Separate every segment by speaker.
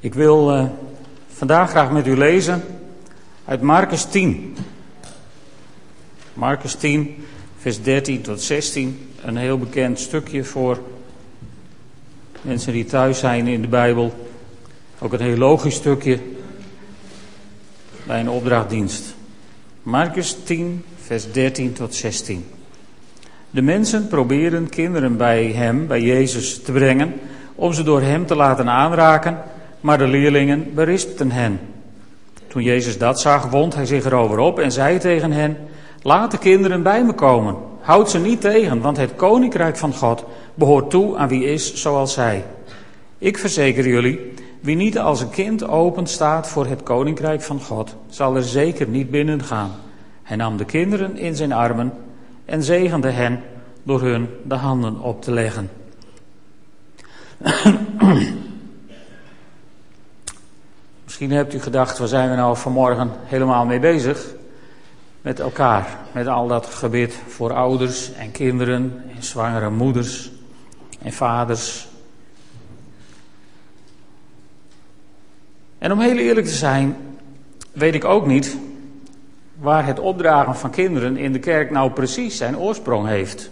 Speaker 1: Ik wil uh, vandaag graag met u lezen uit Marcus 10. Marcus 10, vers 13 tot 16. Een heel bekend stukje voor mensen die thuis zijn in de Bijbel. Ook een heel logisch stukje bij een opdrachtdienst. Marcus 10, vers 13 tot 16. De mensen proberen kinderen bij hem, bij Jezus, te brengen om ze door hem te laten aanraken, maar de leerlingen berispten hen. Toen Jezus dat zag, wond hij zich erover op en zei tegen hen: Laat de kinderen bij me komen. Houd ze niet tegen, want het koninkrijk van God behoort toe aan wie is zoals zij. Ik verzeker jullie, wie niet als een kind open staat voor het koninkrijk van God, zal er zeker niet binnen gaan. Hij nam de kinderen in zijn armen en zegende hen door hun de handen op te leggen. Misschien hebt u gedacht, waar zijn we nou vanmorgen helemaal mee bezig? Met elkaar, met al dat gebed voor ouders en kinderen en zwangere moeders en vaders. En om heel eerlijk te zijn, weet ik ook niet waar het opdragen van kinderen in de kerk nou precies zijn oorsprong heeft.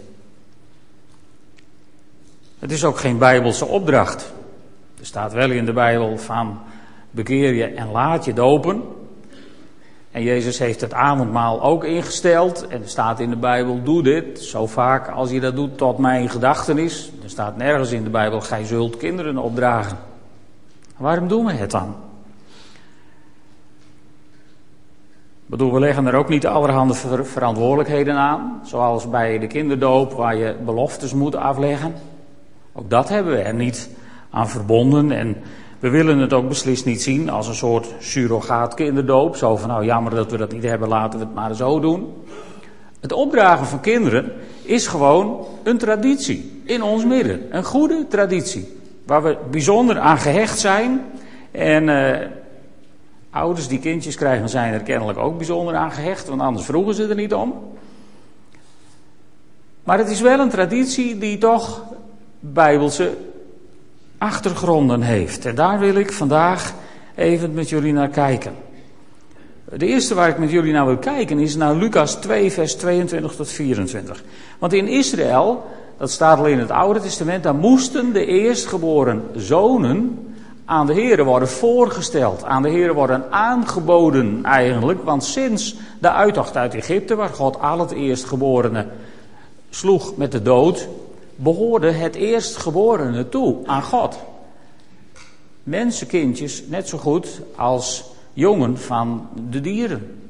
Speaker 1: Het is ook geen bijbelse opdracht. Er staat wel in de Bijbel van bekeer je en laat je dopen. En Jezus heeft het avondmaal ook ingesteld. En er staat in de Bijbel, doe dit zo vaak als je dat doet tot mijn gedachtenis. Er staat nergens in de Bijbel, gij zult kinderen opdragen. Waarom doen we het dan? Ik bedoel, we leggen er ook niet allerhande verantwoordelijkheden aan. Zoals bij de kinderdoop, waar je beloftes moet afleggen. Ook dat hebben we er niet aan verbonden. En we willen het ook beslist niet zien als een soort surrogaat kinderdoop. Zo van, nou jammer dat we dat niet hebben, laten we het maar zo doen. Het opdragen van kinderen is gewoon een traditie in ons midden. Een goede traditie. Waar we bijzonder aan gehecht zijn. En uh, ouders die kindjes krijgen zijn er kennelijk ook bijzonder aan gehecht. Want anders vroegen ze er niet om. Maar het is wel een traditie die toch bijbelse achtergronden heeft. En daar wil ik vandaag even met jullie naar kijken. De eerste waar ik met jullie naar wil kijken is naar Lucas 2, vers 22 tot 24. Want in Israël, dat staat al in het Oude Testament, daar moesten de eerstgeboren zonen aan de Heer worden voorgesteld. Aan de Heer worden aangeboden eigenlijk. Want sinds de uittocht uit Egypte, waar God al het eerstgeborene sloeg met de dood, behoorde het eerstgeborene toe aan God. Mensenkindjes net zo goed als jongen van de dieren.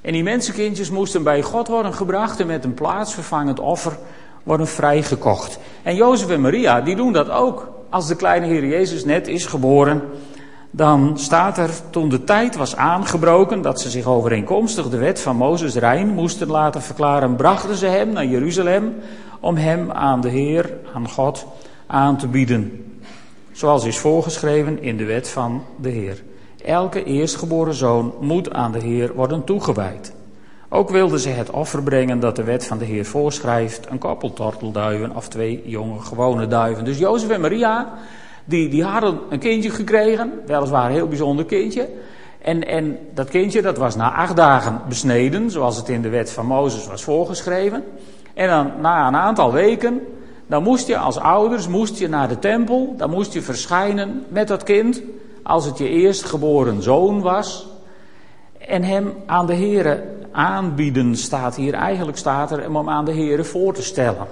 Speaker 1: En die mensenkindjes moesten bij God worden gebracht en met een plaatsvervangend offer worden vrijgekocht. En Jozef en Maria, die doen dat ook. Als de kleine Heer Jezus net is geboren, dan staat er, toen de tijd was aangebroken dat ze zich overeenkomstig de wet van Mozes rein moesten laten verklaren, brachten ze hem naar Jeruzalem om hem aan de Heer, aan God, aan te bieden. Zoals is voorgeschreven in de wet van de Heer. Elke eerstgeboren zoon moet aan de Heer worden toegewijd. Ook wilden ze het offer brengen dat de wet van de Heer voorschrijft: een koppel tortelduiven of twee jonge gewone duiven. Dus Jozef en Maria, die, die hadden een kindje gekregen, weliswaar een heel bijzonder kindje. En, en dat kindje dat was na acht dagen besneden, zoals het in de wet van Mozes was voorgeschreven. En dan na een aantal weken, dan moest je als ouders moest je naar de tempel, dan moest je verschijnen met dat kind, als het je eerstgeboren zoon was. En hem aan de Here aanbieden staat hier, eigenlijk staat er om hem aan de Here voor te stellen.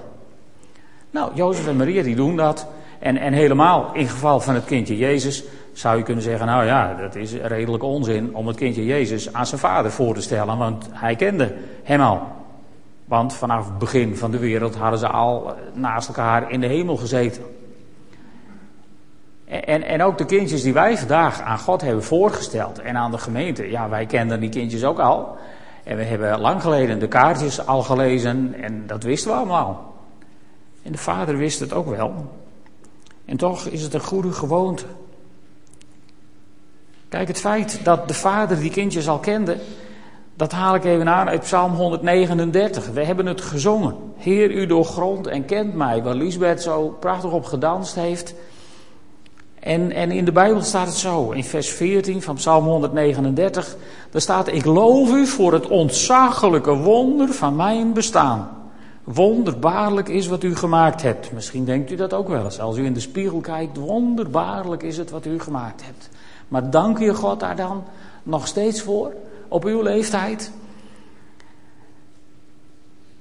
Speaker 1: Nou, Jozef en Maria die doen dat. En, en helemaal in geval van het kindje Jezus zou je kunnen zeggen, nou ja, dat is redelijk onzin om het kindje Jezus aan zijn vader voor te stellen, want hij kende hem al. Want vanaf het begin van de wereld hadden ze al naast elkaar in de hemel gezeten. En, en ook de kindjes die wij vandaag aan God hebben voorgesteld en aan de gemeente, ja, wij kenden die kindjes ook al. En we hebben lang geleden de kaartjes al gelezen en dat wisten we allemaal. En de vader wist het ook wel. En toch is het een goede gewoonte. Kijk, het feit dat de vader die kindjes al kende, dat haal ik even aan uit Psalm 139. We hebben het gezongen. Heer, u doorgrond en kent mij, waar Lisbeth zo prachtig op gedanst heeft. En, en in de Bijbel staat het zo, in vers 14 van Psalm 139, daar staat, ik loof u voor het ontzaglijke wonder van mijn bestaan. Wonderbaarlijk is wat u gemaakt hebt. Misschien denkt u dat ook wel eens. Als u in de spiegel kijkt, wonderbaarlijk is het wat u gemaakt hebt. Maar dank je God daar dan nog steeds voor, op uw leeftijd?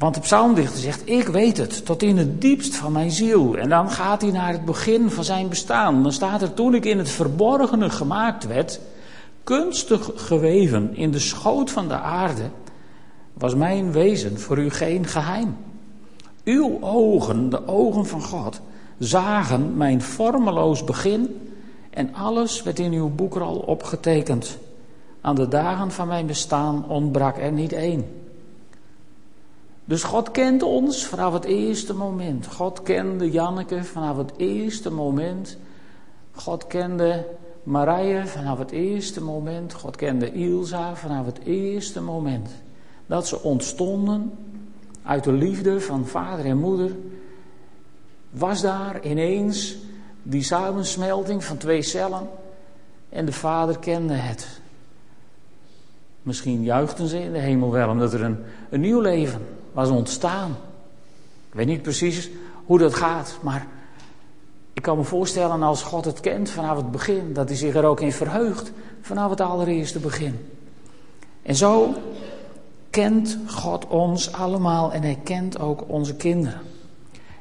Speaker 1: Want de psalmdichter zegt, ik weet het, tot in het diepst van mijn ziel. En dan gaat hij naar het begin van zijn bestaan. Dan staat er, toen ik in het verborgene gemaakt werd, kunstig geweven in de schoot van de aarde, was mijn wezen voor u geen geheim. Uw ogen, de ogen van God, zagen mijn vormeloos begin en alles werd in uw boek al opgetekend. Aan de dagen van mijn bestaan ontbrak er niet één. Dus God kent ons vanaf het eerste moment. God kende Janneke vanaf het eerste moment. God kende Marije vanaf het eerste moment. God kende Ilsa vanaf het eerste moment. Dat ze ontstonden uit de liefde van vader en moeder. Was daar ineens die samensmelting van twee cellen. En de vader kende het. Misschien juichten ze in de hemel wel omdat er een, een nieuw leven was ontstaan. Ik weet niet precies hoe dat gaat, maar ik kan me voorstellen als God het kent vanaf het begin, dat hij zich er ook in verheugt vanaf het allereerste begin. En zo kent God ons allemaal en hij kent ook onze kinderen.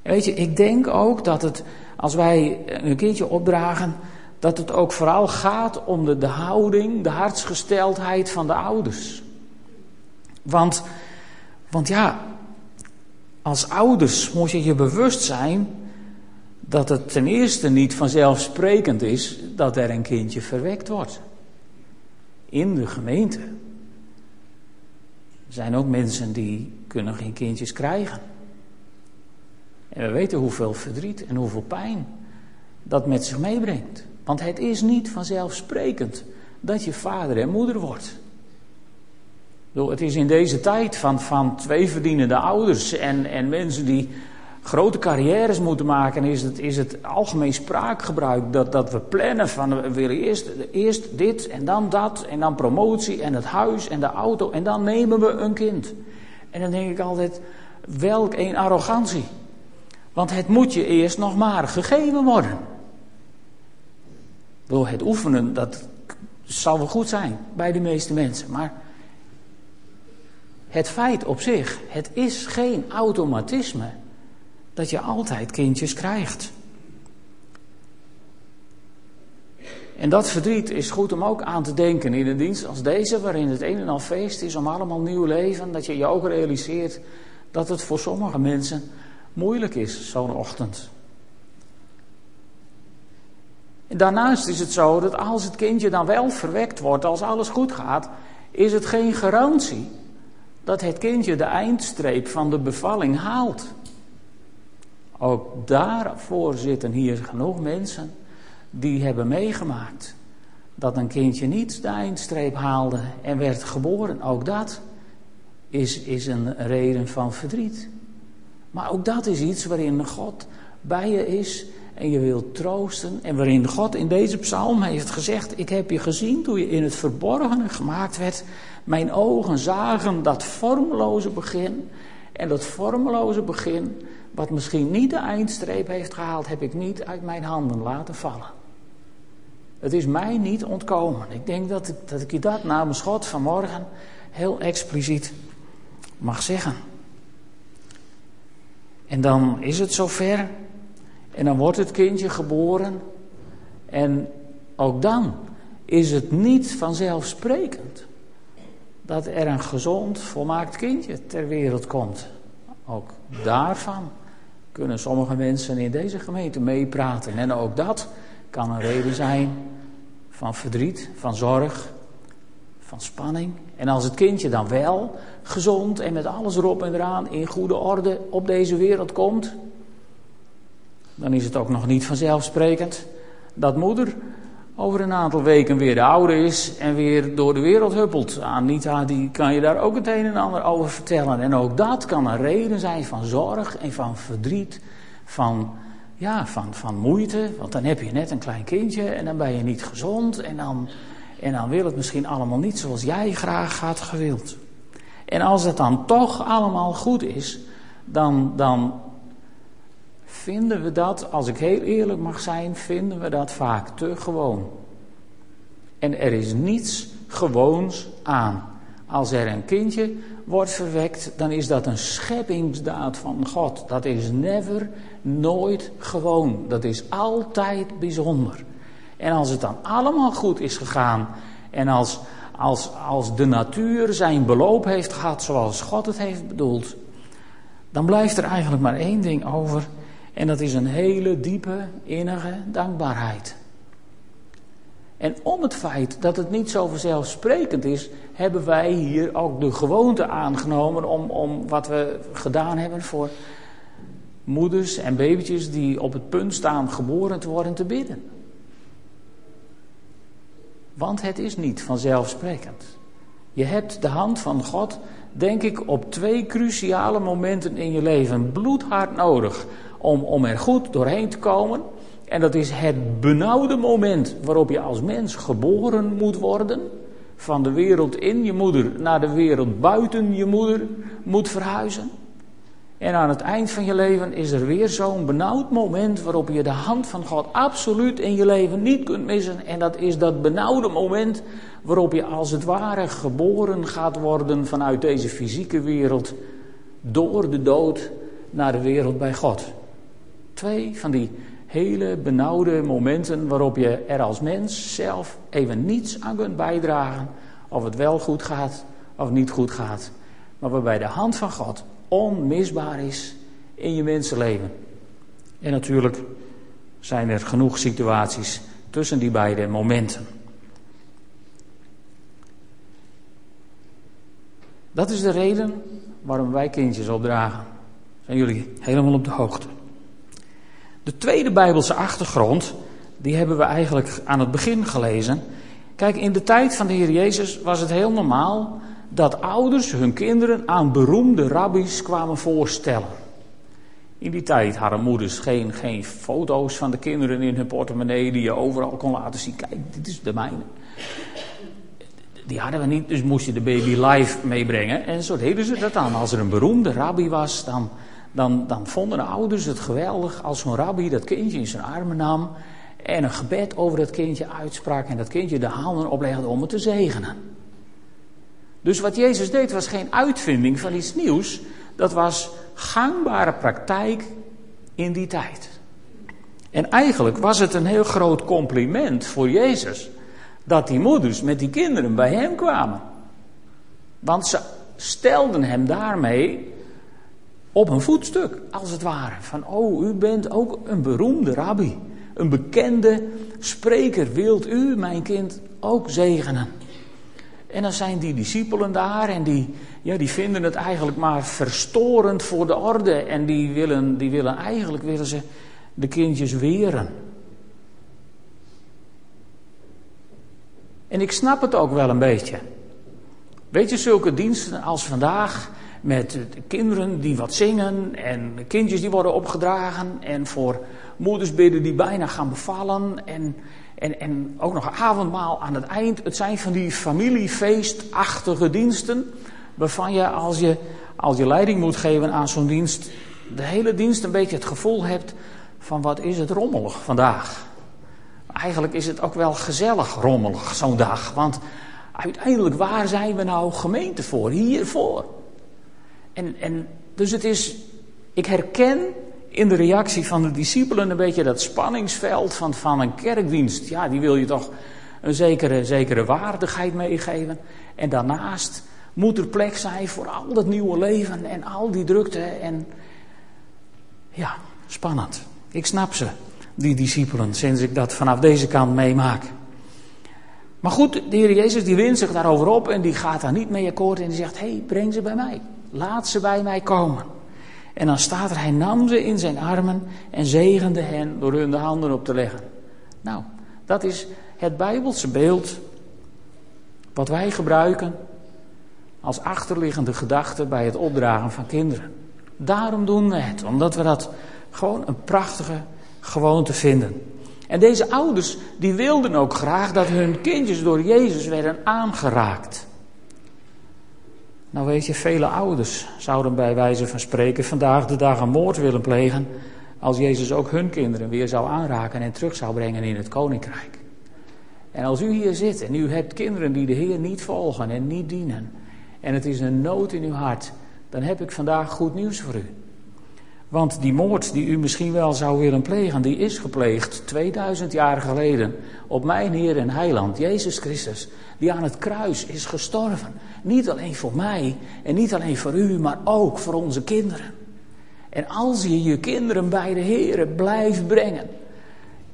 Speaker 1: En weet je, ik denk ook dat het, als wij een kindje opdragen, dat het ook vooral gaat om de, de houding, de hartsgesteldheid van de ouders. Want want ja, als ouders moet je je bewust zijn dat het ten eerste niet vanzelfsprekend is dat er een kindje verwekt wordt. In de gemeente. Er zijn ook mensen die kunnen geen kindjes krijgen. En we weten hoeveel verdriet en hoeveel pijn dat met zich meebrengt. Want het is niet vanzelfsprekend dat je vader en moeder wordt. Het is in deze tijd van, van twee verdienende ouders en, en mensen die grote carrières moeten maken, is het, is het algemeen spraakgebruik dat, dat we plannen van we willen eerst, eerst dit en dan dat en dan promotie en het huis en de auto en dan nemen we een kind. En dan denk ik altijd, welk een arrogantie. Want het moet je eerst nog maar gegeven worden. Door het oefenen, dat zal wel goed zijn bij de meeste mensen, maar het feit op zich, het is geen automatisme dat je altijd kindjes krijgt. En dat verdriet is goed om ook aan te denken in een dienst als deze, waarin het een en al feest is om allemaal nieuw leven. Dat je je ook realiseert dat het voor sommige mensen moeilijk is, zo'n ochtend. Daarnaast is het zo dat als het kindje dan wel verwekt wordt, als alles goed gaat, is het geen garantie dat het kindje de eindstreep van de bevalling haalt. Ook daarvoor zitten hier genoeg mensen die hebben meegemaakt dat een kindje niet de eindstreep haalde en werd geboren. Ook dat is, is een reden van verdriet. Maar ook dat is iets waarin God bij je is en je wilt troosten. En waarin God in deze psalm heeft gezegd: Ik heb je gezien toen je in het verborgene gemaakt werd. Mijn ogen zagen dat vormeloze begin. En dat vormeloze begin, wat misschien niet de eindstreep heeft gehaald, heb ik niet uit mijn handen laten vallen. Het is mij niet ontkomen. Ik denk dat ik, dat ik je dat namens God vanmorgen heel expliciet mag zeggen. En dan is het zover. En dan wordt het kindje geboren. En ook dan is het niet vanzelfsprekend dat er een gezond, volmaakt kindje ter wereld komt. Ook daarvan kunnen sommige mensen in deze gemeente meepraten. En ook dat kan een reden zijn van verdriet, van zorg, van spanning. En als het kindje dan wel gezond en met alles erop en eraan in goede orde op deze wereld komt, dan is het ook nog niet vanzelfsprekend dat moeder over een aantal weken weer de oude is en weer door de wereld huppelt. Anita die kan je daar ook het een en ander over vertellen. En ook dat kan een reden zijn van zorg en van verdriet, van ja, van, van moeite. Want dan heb je net een klein kindje en dan ben je niet gezond. En dan, en dan wil het misschien allemaal niet zoals jij graag had gewild. En als het dan toch allemaal goed is, dan, dan vinden we dat, als ik heel eerlijk mag zijn, vinden we dat vaak te gewoon. En er is niets gewoons aan. Als er een kindje wordt verwekt, dan is dat een scheppingsdaad van God. Dat is never, nooit gewoon. Dat is altijd bijzonder. En als het dan allemaal goed is gegaan en als, als, als de natuur zijn beloop heeft gehad zoals God het heeft bedoeld, dan blijft er eigenlijk maar één ding over en dat is een hele diepe, innige dankbaarheid. En om het feit dat het niet zo vanzelfsprekend is, hebben wij hier ook de gewoonte aangenomen om, om wat we gedaan hebben voor moeders en babytjes die op het punt staan geboren te worden te bidden. Want het is niet vanzelfsprekend. Je hebt de hand van God, denk ik, op twee cruciale momenten in je leven bloedhard nodig om, om er goed doorheen te komen. En dat is het benauwde moment waarop je als mens geboren moet worden. Van de wereld in je moeder naar de wereld buiten je moeder moet verhuizen. En aan het eind van je leven is er weer zo'n benauwd moment waarop je de hand van God absoluut in je leven niet kunt missen. En dat is dat benauwde moment waarop je als het ware geboren gaat worden vanuit deze fysieke wereld door de dood naar de wereld bij God. Twee van die hele benauwde momenten waarop je er als mens zelf even niets aan kunt bijdragen. Of het wel goed gaat of niet goed gaat. Maar waarbij de hand van God onmisbaar is in je mensenleven. En natuurlijk zijn er genoeg situaties tussen die beide momenten. Dat is de reden waarom wij kindjes opdragen. Zijn jullie helemaal op de hoogte? De tweede Bijbelse achtergrond, die hebben we eigenlijk aan het begin gelezen. Kijk, in de tijd van de Heer Jezus was het heel normaal dat ouders hun kinderen aan beroemde rabbies kwamen voorstellen. In die tijd hadden moeders geen, geen foto's van de kinderen in hun portemonnee die je overal kon laten zien. Kijk, dit is de mijne. Die hadden we niet, dus moest je de baby live meebrengen. En zo deden ze dat dan. Als er een beroemde rabbi was, dan dan, dan vonden de ouders het geweldig als zo'n rabbi dat kindje in zijn armen nam en een gebed over dat kindje uitsprak en dat kindje de handen oplegde om het te zegenen. Dus wat Jezus deed was geen uitvinding van iets nieuws, dat was gangbare praktijk in die tijd. En eigenlijk was het een heel groot compliment voor Jezus dat die moeders met die kinderen bij hem kwamen. Want ze stelden hem daarmee op een voetstuk, als het ware. Van, oh, u bent ook een beroemde rabbi. Een bekende spreker. Wilt u, mijn kind, ook zegenen? En dan zijn die discipelen daar en die, ja, die vinden het eigenlijk maar verstorend voor de orde. En die willen, die willen eigenlijk willen ze de kindjes weren. En ik snap het ook wel een beetje. Weet je, zulke diensten als vandaag, met kinderen die wat zingen en kindjes die worden opgedragen en voor moeders bidden die bijna gaan bevallen en, en, en ook nog een avondmaal aan het eind. Het zijn van die familiefeestachtige diensten waarvan je als je, als je leiding moet geven aan zo'n dienst, de hele dienst een beetje het gevoel hebt van wat is het rommelig vandaag. Eigenlijk is het ook wel gezellig rommelig zo'n dag, want uiteindelijk waar zijn we nou gemeente voor, hiervoor? En, en dus het is, ik herken in de reactie van de discipelen een beetje dat spanningsveld van, van een kerkdienst. Ja, die wil je toch een zekere, zekere waardigheid meegeven. En daarnaast moet er plek zijn voor al dat nieuwe leven en al die drukte. En ja, spannend. Ik snap ze, die discipelen, sinds ik dat vanaf deze kant meemaak. Maar goed, de Heer Jezus die wint zich daarover op en die gaat daar niet mee akkoord en die zegt, hey, breng ze bij mij. Laat ze bij mij komen. En dan staat er, hij nam ze in zijn armen en zegende hen door hun de handen op te leggen. Nou, dat is het Bijbelse beeld wat wij gebruiken als achterliggende gedachte bij het opdragen van kinderen. Daarom doen we het, omdat we dat gewoon een prachtige gewoon te vinden. En deze ouders die wilden ook graag dat hun kindjes door Jezus werden aangeraakt. Nou weet je, vele ouders zouden bij wijze van spreken vandaag de dag een moord willen plegen als Jezus ook hun kinderen weer zou aanraken en terug zou brengen in het koninkrijk. En als u hier zit en u hebt kinderen die de Heer niet volgen en niet dienen, en het is een nood in uw hart, dan heb ik vandaag goed nieuws voor u. Want die moord die u misschien wel zou willen plegen, die is gepleegd 2000 jaar geleden op mijn Heer en Heiland, Jezus Christus, die aan het kruis is gestorven. Niet alleen voor mij en niet alleen voor u, maar ook voor onze kinderen. En als je je kinderen bij de Heer blijft brengen,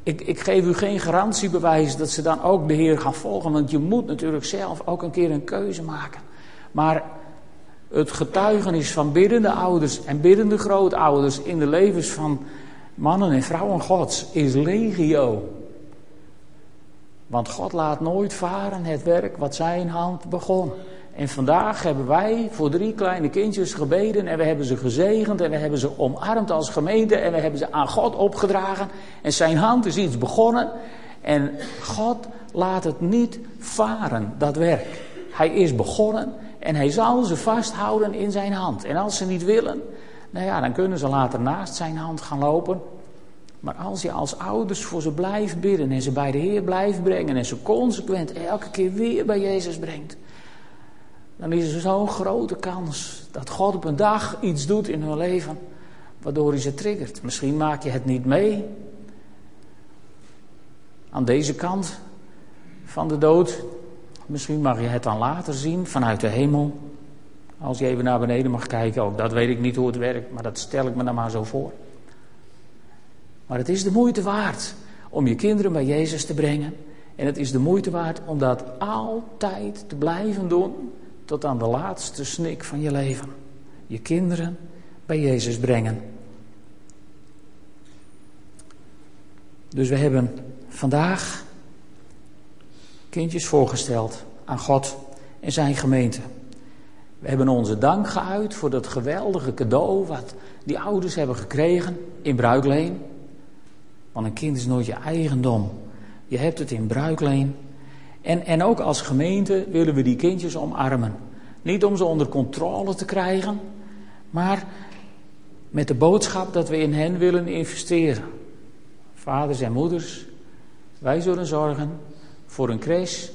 Speaker 1: ik, ik geef u geen garantiebewijs dat ze dan ook de Heer gaan volgen, want je moet natuurlijk zelf ook een keer een keuze maken. Maar het getuigenis van biddende ouders en biddende grootouders in de levens van mannen en vrouwen Gods is legio. Want God laat nooit varen het werk wat zijn hand begon. En vandaag hebben wij voor drie kleine kindjes gebeden en we hebben ze gezegend en we hebben ze omarmd als gemeente en we hebben ze aan God opgedragen. En zijn hand is iets begonnen en God laat het niet varen, dat werk. Hij is begonnen en hij zal ze vasthouden in zijn hand. En als ze niet willen, nou ja, dan kunnen ze later naast zijn hand gaan lopen. Maar als je als ouders voor ze blijft bidden en ze bij de Heer blijft brengen en ze consequent elke keer weer bij Jezus brengt, dan is er zo'n grote kans dat God op een dag iets doet in hun leven waardoor hij ze triggert. Misschien maak je het niet mee aan deze kant van de dood. Misschien mag je het dan later zien vanuit de hemel. Als je even naar beneden mag kijken, ook dat weet ik niet hoe het werkt, maar dat stel ik me dan maar zo voor. Maar het is de moeite waard om je kinderen bij Jezus te brengen. En het is de moeite waard om dat altijd te blijven doen tot aan de laatste snik van je leven. Je kinderen bij Jezus brengen. Dus we hebben vandaag kindjes voorgesteld aan God en zijn gemeente. We hebben onze dank geuit voor dat geweldige cadeau wat die ouders hebben gekregen in bruikleen. Want een kind is nooit je eigendom. Je hebt het in bruikleen. En, en ook als gemeente willen we die kindjes omarmen. Niet om ze onder controle te krijgen, maar met de boodschap dat we in hen willen investeren. Vaders en moeders, wij zullen zorgen voor een crash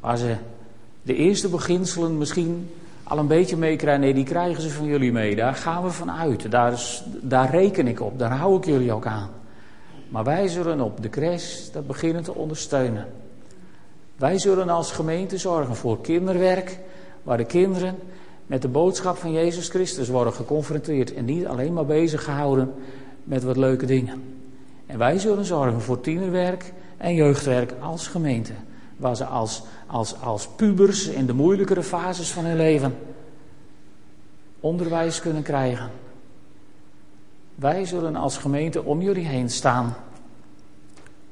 Speaker 1: waar ze de eerste beginselen misschien al een beetje meekrijgen. Nee, die krijgen ze van jullie mee. Daar gaan we van uit. Daar, is, daar reken ik op. Daar hou ik jullie ook aan. Maar wij zullen op de crash dat beginnen te ondersteunen. Wij zullen als gemeente zorgen voor kinderwerk, waar de kinderen met de boodschap van Jezus Christus worden geconfronteerd en niet alleen maar bezig gehouden met wat leuke dingen. En wij zullen zorgen voor tienerwerk en jeugdwerk als gemeente, waar ze als, als, als pubers in de moeilijkere fases van hun leven onderwijs kunnen krijgen. Wij zullen als gemeente om jullie heen staan.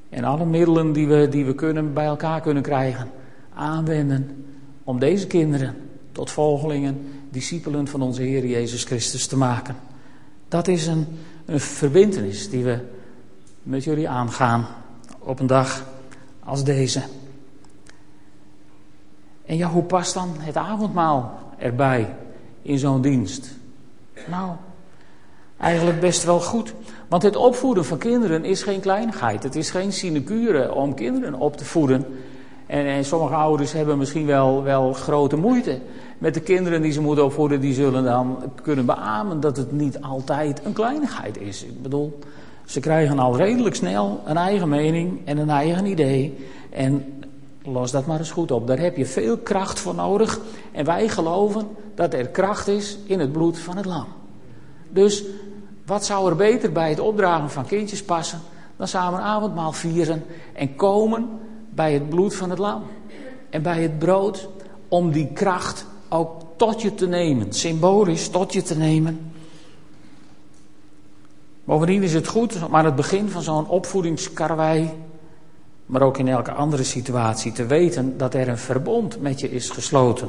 Speaker 1: En alle middelen die we, die we kunnen, bij elkaar kunnen krijgen, aanwenden om deze kinderen tot volgelingen, discipelen van onze Heer Jezus Christus te maken. Dat is een, een verbindenis die we met jullie aangaan op een dag als deze. En ja, hoe past dan het avondmaal erbij in zo'n dienst? Nou, eigenlijk best wel goed. Want het opvoeden van kinderen is geen kleinigheid. Het is geen sinecure om kinderen op te voeden. En, en, sommige ouders hebben misschien wel, wel grote moeite met de kinderen die ze moeten opvoeden. Die zullen dan kunnen beamen dat het niet altijd een kleinigheid is. Ik bedoel, ze krijgen al redelijk snel een eigen mening en een eigen idee. En los dat maar eens goed op. Daar heb je veel kracht voor nodig. En wij geloven dat er kracht is in het bloed van het lam. Dus wat zou er beter bij het opdragen van kindjes passen dan samen avondmaal vieren en komen bij het bloed van het lam en bij het brood om die kracht ook tot je te nemen, symbolisch tot je te nemen. Bovendien is het goed om aan het begin van zo'n opvoedingskarwei, maar ook in elke andere situatie, te weten dat er een verbond met je is gesloten.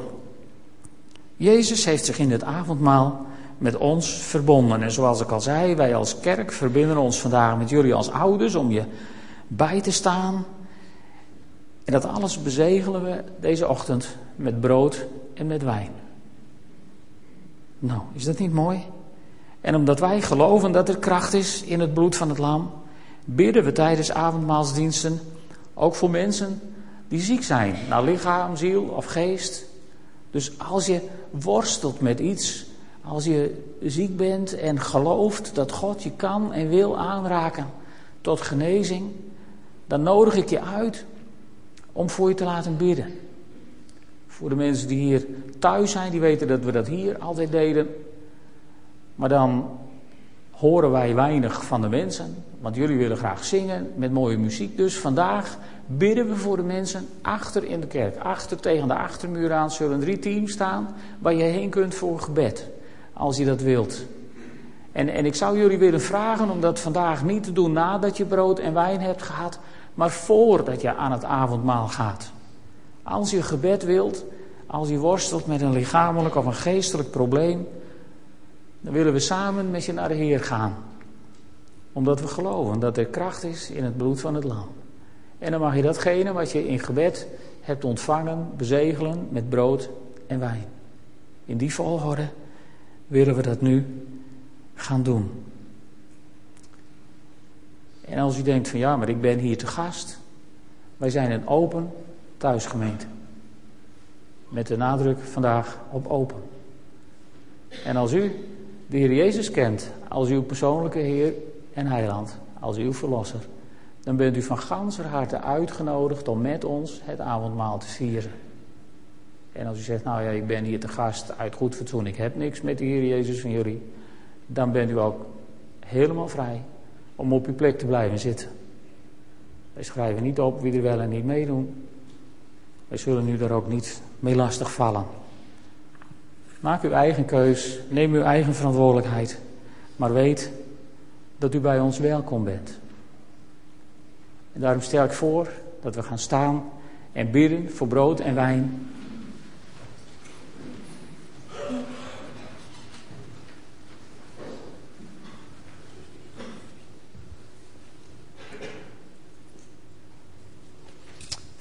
Speaker 1: Jezus heeft zich in het avondmaal met ons verbonden. En zoals ik al zei, wij als kerk verbinden ons vandaag met jullie als ouders om je bij te staan. En dat alles bezegelen we deze ochtend met brood en met wijn. Nou, is dat niet mooi? En omdat wij geloven dat er kracht is in het bloed van het lam, bidden we tijdens avondmaalsdiensten ook voor mensen die ziek zijn, naar lichaam, ziel of geest. Dus als je worstelt met iets, als je ziek bent en gelooft dat God je kan en wil aanraken tot genezing, dan nodig ik je uit om voor je te laten bidden. Voor de mensen die hier thuis zijn, die weten dat we dat hier altijd deden. Maar dan horen wij weinig van de mensen, want jullie willen graag zingen met mooie muziek. Dus vandaag bidden we voor de mensen achter in de kerk. Achter tegen de achtermuur aan zullen drie teams staan waar je heen kunt voor gebed, als je dat wilt. En, en ik zou jullie willen vragen om dat vandaag niet te doen nadat je brood en wijn hebt gehad, maar voordat je aan het avondmaal gaat. Als je gebed wilt, als je worstelt met een lichamelijk of een geestelijk probleem, dan willen we samen met je naar de Heer gaan. Omdat we geloven dat er kracht is in het bloed van het lam. En dan mag je datgene wat je in gebed hebt ontvangen, bezegelen met brood en wijn. In die volgorde willen we dat nu gaan doen. En als u denkt van ja, maar ik ben hier te gast. Wij zijn een open thuisgemeente. Met de nadruk vandaag op open. En als u de Heer Jezus kent als uw persoonlijke Heer en Heiland, als uw Verlosser, dan bent u van ganser harte uitgenodigd om met ons het avondmaal te vieren. En als u zegt, nou ja, ik ben hier te gast uit goed fatsoen, ik heb niks met de Heer Jezus van jullie, dan bent u ook helemaal vrij om op uw plek te blijven zitten. Wij schrijven niet op wie er wel en niet meedoen. Wij zullen u daar ook niet mee lastig vallen. Maak uw eigen keus, neem uw eigen verantwoordelijkheid, maar weet dat u bij ons welkom bent. En daarom stel ik voor dat we gaan staan en bidden voor brood en wijn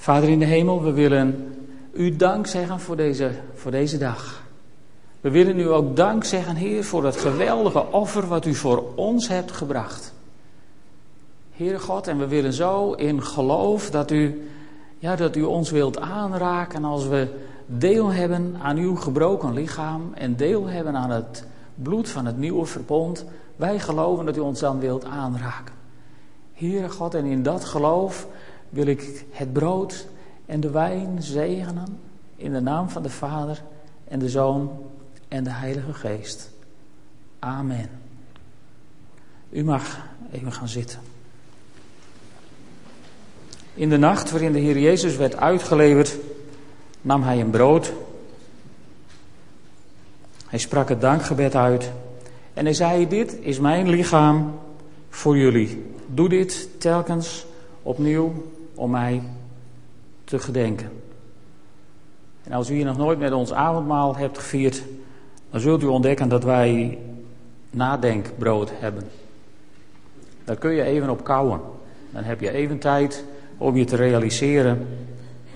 Speaker 1: Vader in de hemel, we willen u dank zeggen voor deze, voor deze dag. We willen u ook dank zeggen, Heer, voor het geweldige offer wat u voor ons hebt gebracht. Heere God, en we willen zo in geloof dat u, ja, dat u ons wilt aanraken als we deel hebben aan uw gebroken lichaam en deel hebben aan het bloed van het nieuwe verbond. Wij geloven dat u ons dan wilt aanraken. Heere God, en in dat geloof wil ik het brood en de wijn zegenen in de naam van de Vader en de Zoon en de Heilige Geest. Amen. U mag even gaan zitten. In de nacht waarin de Heer Jezus werd uitgeleverd, nam hij een brood. Hij sprak het dankgebed uit en hij zei: Dit is mijn lichaam voor jullie. Doe dit telkens opnieuw om mij te gedenken. En als u hier nog nooit met ons avondmaal hebt gevierd, dan zult u ontdekken dat wij nadenkbrood hebben. Daar kun je even op kouwen. Dan heb je even tijd om je te realiseren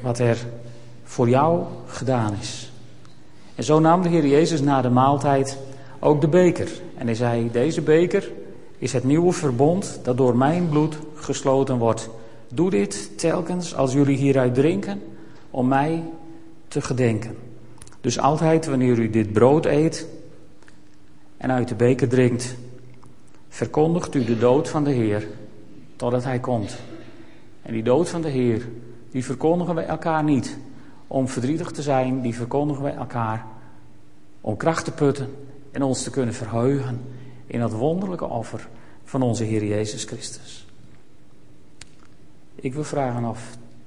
Speaker 1: wat er voor jou gedaan is. En zo nam de Heer Jezus na de maaltijd ook de beker. En hij zei: Deze beker is het nieuwe verbond dat door mijn bloed gesloten wordt. Doe dit telkens als jullie hieruit drinken om mij te gedenken. Dus altijd wanneer u dit brood eet en uit de beker drinkt, verkondigt u de dood van de Heer totdat Hij komt. En die dood van de Heer, die verkondigen wij elkaar niet om verdrietig te zijn, die verkondigen wij elkaar om kracht te putten en ons te kunnen verheugen in dat wonderlijke offer van onze Heer Jezus Christus. Ik wil vragen of